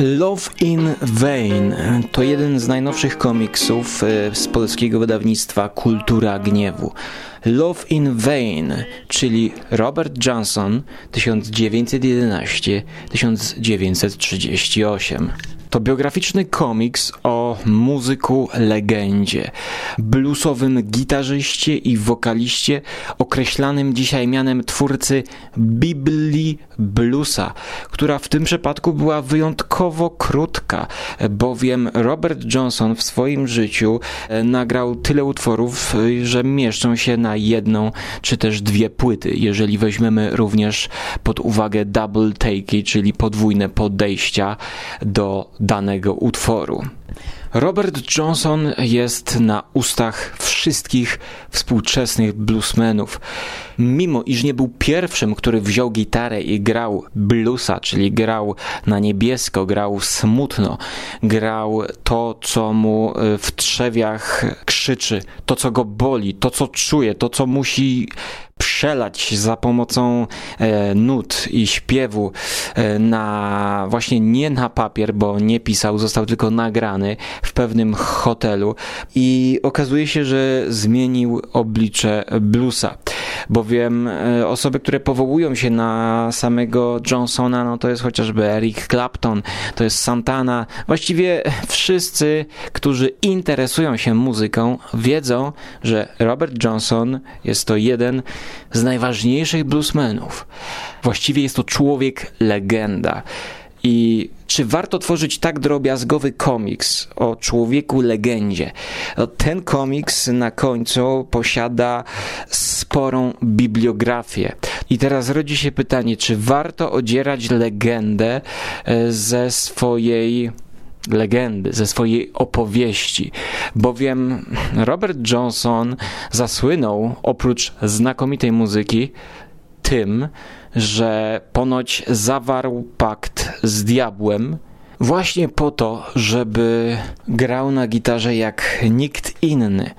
Love in Vain to jeden z najnowszych komiksów e, z polskiego wydawnictwa Kultura Gniewu. Love in Vain, czyli Robert Johnson 1911-1938. To biograficzny komiks o muzyku legendzie, bluesowym gitarzyście i wokaliście określanym dzisiaj mianem twórcy Biblii bluesa, która w tym przypadku była wyjątkowo krótka, bowiem Robert Johnson w swoim życiu e, nagrał tyle utworów, e, że mieszczą się na jedną czy też dwie płyty, jeżeli weźmiemy również pod uwagę double takey, czyli podwójne podejścia do danego utworu. Robert Johnson jest na ustach wszystkich współczesnych bluesmenów. Mimo iż nie był pierwszym, który wziął gitarę i grał bluesa, czyli grał na niebiesko, grał smutno, grał to, co mu e, w trzewiach krzyczy, to, co go boli, to, co czuje, to, co musi przelać za pomocą e, nut i śpiewu e, na właśnie nie na papier, bo nie pisał, został tylko nagrany w pewnym hotelu i okazuje się, że zmienił oblicze bluesa, bowiem e, osoby, które powołują się na samego Johnsona, no to jest chociażby Eric Clapton, to jest Santana, właściwie wszyscy, którzy interesują się muzyką, wiedzą, że Robert Johnson jest to jeden z najważniejszych bluesmenów. Właściwie jest to człowiek legenda. I czy warto tworzyć tak drobiazgowy komiks o człowieku legendzie? No, ten komiks na końcu posiada sporą bibliografię. I teraz rodzi się pytanie, czy warto odzierać legendę e, ze swojej legendy, ze swojej opowieści, bowiem Robert Johnson zasłynął oprócz znakomitej muzyki tym, że ponoć zawarł pakt z diabłem właśnie po to, żeby grał na gitarze jak nikt inny.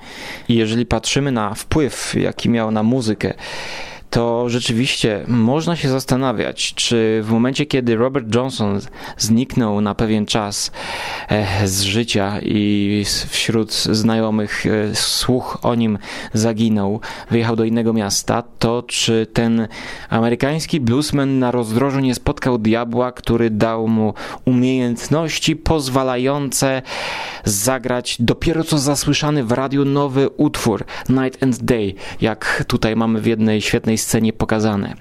I jeżeli patrzymy na wpływ, jaki miał na muzykę, to rzeczywiście można się zastanawiać, czy w momencie, kiedy Robert Johnson zniknął na pewien czas e, z życia i wśród znajomych e, słuch o nim zaginął, wyjechał do innego miasta, to czy ten amerykański bluesman na rozdrożu nie spotkał diabła, który dał mu umiejętności pozwalające zagrać dopiero co zasłyszany w radiu nowy utwór Night and Day, jak tutaj mamy w jednej świetnej scenie pokazane.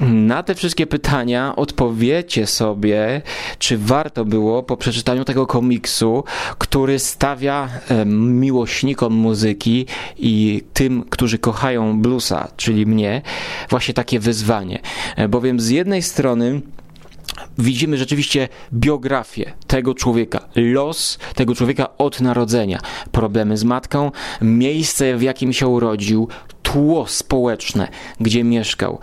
Na te wszystkie pytania odpowiecie sobie, czy warto było po przeczytaniu tego komiksu, który stawia miłośnikom muzyki i tym, którzy kochają bluesa, czyli mnie, właśnie takie wyzwanie. E, bowiem z jednej strony widzimy rzeczywiście biografię tego człowieka, los tego człowieka od narodzenia, problemy z matką, miejsce w jakim się urodził, tło społeczne, gdzie mieszkał,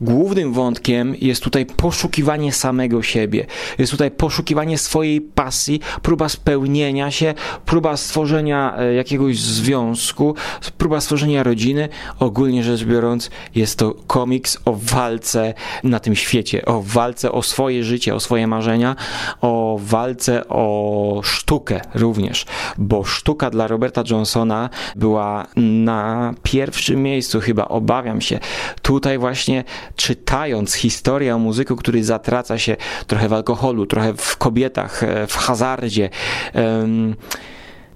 Głównym wątkiem jest tutaj poszukiwanie samego siebie. Jest tutaj poszukiwanie swojej pasji, próba spełnienia się, próba stworzenia e, jakiegoś związku, próba stworzenia rodziny. Ogólnie rzecz biorąc, jest to komiks o walce na tym świecie, o walce o swoje życie, o swoje marzenia, o walce o sztukę również, bo sztuka dla Roberta Johnsona była na pierwszym miejscu, chyba obawiam się. Tutaj właśnie czytając historię o muzyku, który zatraca się trochę w alkoholu, trochę w kobietach, e, w hazardzie,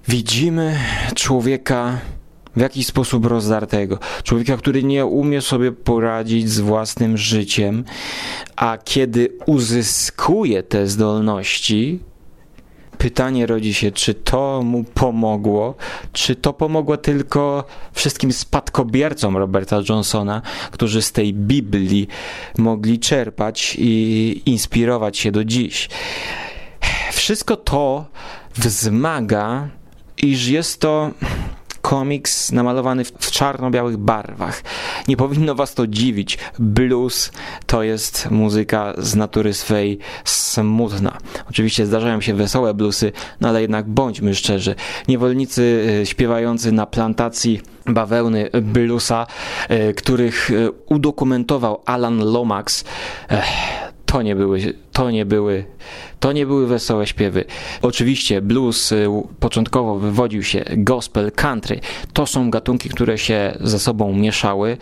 widzimy człowieka w jakiś sposób rozdartego. Człowieka, który nie umie sobie poradzić z własnym życiem, a kiedy uzyskuje te zdolności, pytanie rodzi się, czy to mu pomogło, czy to pomogło tylko wszystkim spadkobiercom Roberta Johnsona, którzy z tej Biblii mogli czerpać i inspirować się do dziś. Wszystko to wzmaga, iż jest to komiks namalowany w czarno-białych barwach. Nie powinno was to dziwić. Blues to jest muzyka z natury swej smutna. Oczywiście zdarzają się wesołe bluesy, no ale jednak bądźmy szczerzy. Niewolnicy e, śpiewający na plantacji bawełny bluesa, e, których e, udokumentował Alan Lomax, to nie były, to nie były, to nie były wesołe śpiewy. Oczywiście blues y, początkowo wywodził się gospel, country. To są gatunki, które się ze sobą mieszały,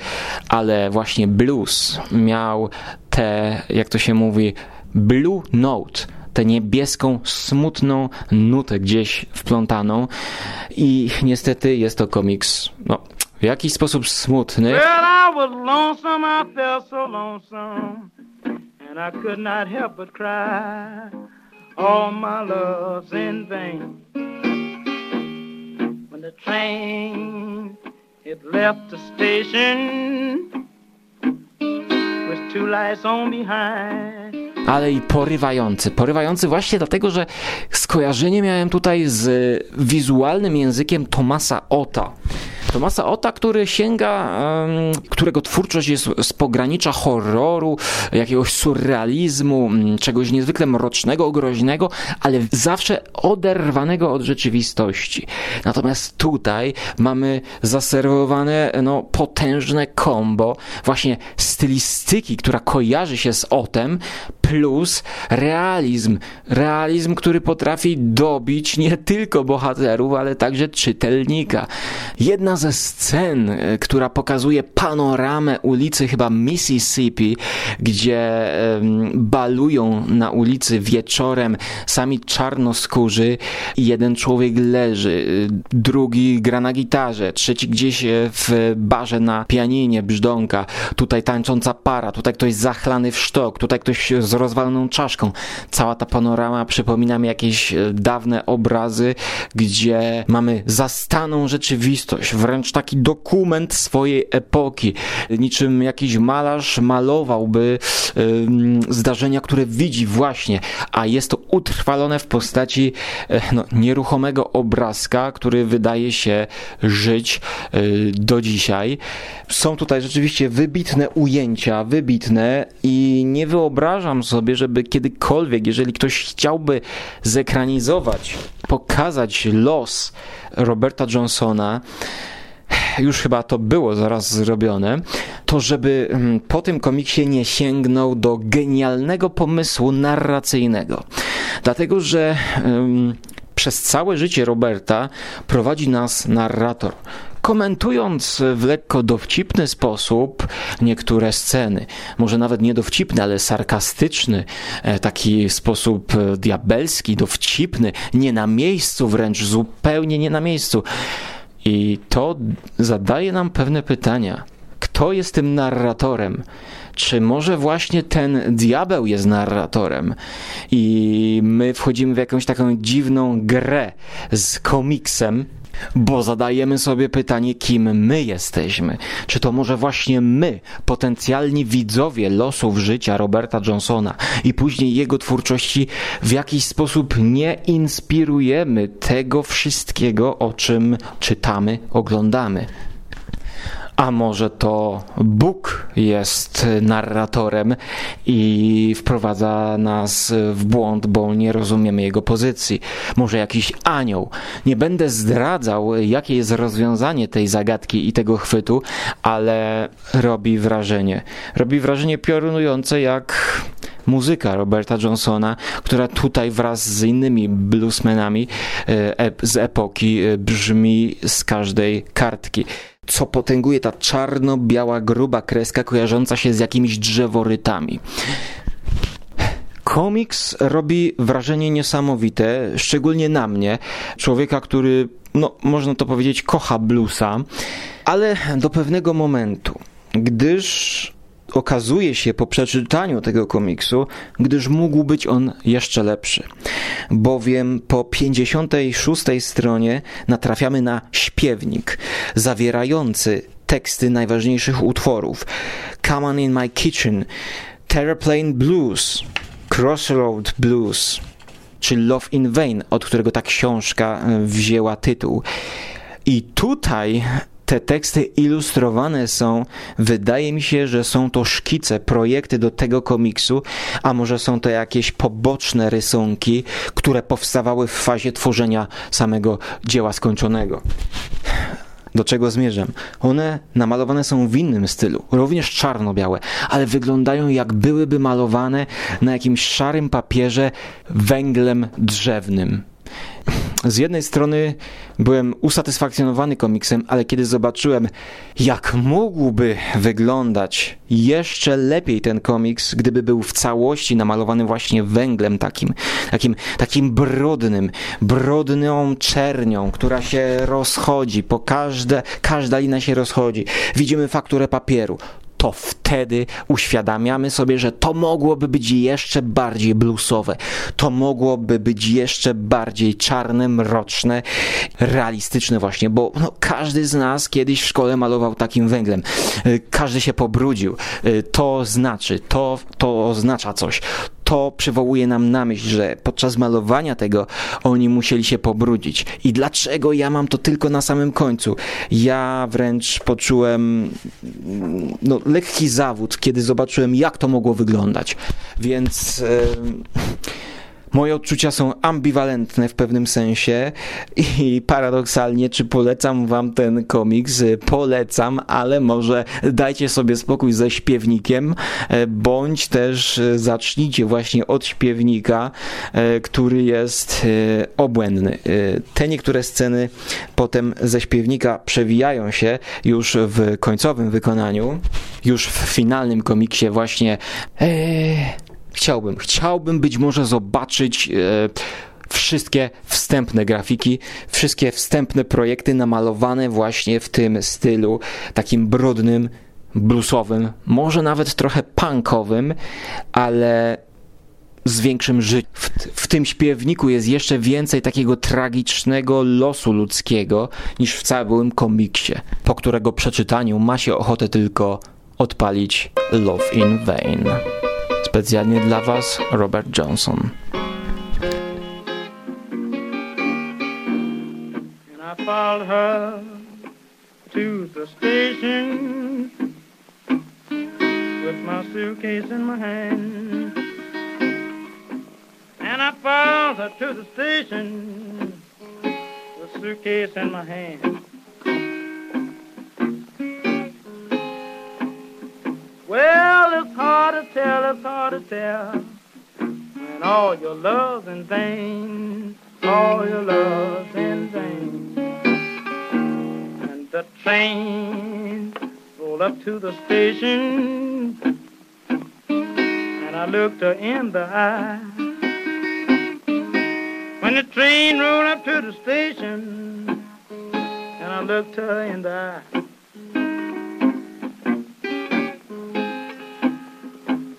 ale właśnie blues miał te, jak to się mówi, blue note tę niebieską, smutną nutę gdzieś wplątaną i niestety jest to komiks, no, w jakiś sposób smutny. Well, and I could not help but cry all my love's in vain when the train it left the station with two lights on behind ale i porywający. Porywający właśnie dlatego, że skojarzenie miałem tutaj z wizualnym językiem Tomasa Ota. Tomasa Ota, który sięga, którego twórczość jest z pogranicza horroru, jakiegoś surrealizmu, czegoś niezwykle mrocznego, groźnego, ale zawsze oderwanego od rzeczywistości. Natomiast tutaj mamy zaserwowane no, potężne kombo właśnie stylistyki, która kojarzy się z Otem, plus realizm. Realizm, który potrafi dobić nie tylko bohaterów, ale także czytelnika. Jedna ze scen, e, która pokazuje panoramę ulicy chyba Mississippi, gdzie balują na ulicy wieczorem sami czarnoskórzy i jeden człowiek leży, e, drugi gra na gitarze, trzeci gdzieś e, w barze na pianinie brzdąka, tutaj tańcząca para, tutaj ktoś zachlany w sztok, tutaj ktoś z rozwaloną czaszką. Cała ta panorama przypomina mi jakieś dawne obrazy, gdzie mamy zastaną rzeczywistość, wręcz taki dokument swojej epoki. Niczym jakiś malarz malowałby zdarzenia, które widzi właśnie, a jest to utrwalone w postaci e, no, nieruchomego obrazka, który wydaje się żyć e, do dzisiaj. Są tutaj rzeczywiście wybitne ujęcia, wybitne i nie wyobrażam sobie, żeby kiedykolwiek, jeżeli ktoś chciałby zekranizować, pokazać los Roberta Johnsona, już chyba to było zaraz zrobione, to żeby mm, po tym komiksie nie sięgnął do genialnego pomysłu narracyjnego. Dlatego, że um, przez całe życie Roberta prowadzi nas narrator komentując w lekko dowcipny sposób niektóre sceny. Może nawet nie dowcipny, ale sarkastyczny, e, taki sposób e, diabelski, dowcipny, nie na miejscu wręcz, zupełnie nie na miejscu. I to zadaje nam pewne pytania. Kto jest tym narratorem? Czy może właśnie ten diabeł jest narratorem? I my wchodzimy w jakąś taką dziwną grę z komiksem, bo zadajemy sobie pytanie, kim my jesteśmy. Czy to może właśnie my, potencjalni widzowie losów życia Roberta Johnsona i później jego twórczości, w jakiś sposób nie inspirujemy tego wszystkiego, o czym czytamy, oglądamy. A może to Bóg jest narratorem i wprowadza nas w błąd, bo nie rozumiemy jego pozycji. Może jakiś anioł. Nie będę zdradzał, jakie jest rozwiązanie tej zagadki i tego chwytu, ale robi wrażenie. Robi wrażenie piorunujące jak muzyka Roberta Johnsona, która tutaj wraz z innymi bluesmenami e, z epoki e, brzmi z każdej kartki co potęguje ta czarno-biała, gruba kreska kojarząca się z jakimiś drzeworytami. Komiks robi wrażenie niesamowite, szczególnie na mnie, człowieka, który, no, można to powiedzieć, kocha bluesa, ale do pewnego momentu, gdyż okazuje się po przeczytaniu tego komiksu, gdyż mógł być on jeszcze lepszy. Bowiem po 56 stronie natrafiamy na śpiewnik zawierający teksty najważniejszych utworów. Come on in my kitchen, Terraplane Blues, Crossroad Blues, czy Love in Vain, od którego ta książka wzięła tytuł. I tutaj te teksty ilustrowane są, wydaje mi się, że są to szkice, projekty do tego komiksu, a może są to jakieś poboczne rysunki, które powstawały w fazie tworzenia samego dzieła skończonego. Do czego zmierzam? One namalowane są w innym stylu, również czarno-białe, ale wyglądają jak byłyby malowane na jakimś szarym papierze węglem drzewnym. Z jednej strony byłem usatysfakcjonowany komiksem, ale kiedy zobaczyłem, jak mógłby wyglądać jeszcze lepiej ten komiks, gdyby był w całości namalowany właśnie węglem takim, takim, takim brudnym, brudną czernią, która się rozchodzi, po każde, każda lina się rozchodzi. Widzimy fakturę papieru to wtedy uświadamiamy sobie, że to mogłoby być jeszcze bardziej bluesowe, to mogłoby być jeszcze bardziej czarne, mroczne, realistyczne właśnie, bo no, każdy z nas kiedyś w szkole malował takim węglem. Y, każdy się pobrudził. Y, to znaczy, to, to oznacza coś to przywołuje nam na myśl, że podczas malowania tego oni musieli się pobrudzić. I dlaczego ja mam to tylko na samym końcu? Ja wręcz poczułem no, lekki zawód, kiedy zobaczyłem, jak to mogło wyglądać. Więc. Yy Moje odczucia są ambiwalentne w pewnym sensie i paradoksalnie, czy polecam wam ten komiks? Polecam, ale może dajcie sobie spokój ze śpiewnikiem, e, bądź też zacznijcie właśnie od śpiewnika, e, który jest e, obłędny. Te niektóre sceny potem ze śpiewnika przewijają się już w końcowym wykonaniu, już w finalnym komiksie właśnie. Chciałbym, chciałbym być może zobaczyć e, wszystkie wstępne grafiki, wszystkie wstępne projekty namalowane właśnie w tym stylu, takim brudnym, bluesowym, może nawet trochę punkowym, ale z większym życiem. W, w, tym śpiewniku jest jeszcze więcej takiego tragicznego losu ludzkiego niż w całym komiksie, po którego przeczytaniu ma się ochotę tylko odpalić Love in Vain. Specjalnie dla Was Robert Johnson. And I followed her to the station with my suitcase in my hand. And I followed her to the station with suitcase in my hand. To tell. When all your love's in vain, all your love's in vain. And the train rolled up to the station, and I looked her in the eye. When the train rolled up to the station, and I looked her in the eye.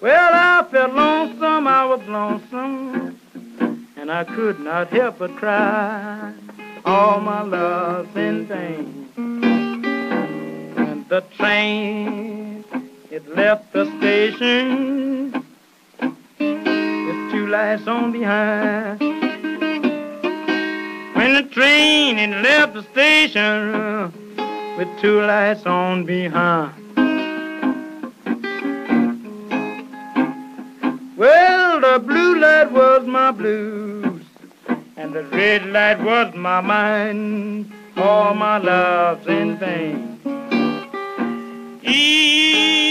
Well, I felt lonesome, I was lonesome, and I could not help but cry. All my love's in vain. And the train, it left the station with two lights on behind. When the train, it left the station with two lights on behind. The blue light was my blues, and the red light was my mind. All my love's in vain. Eee,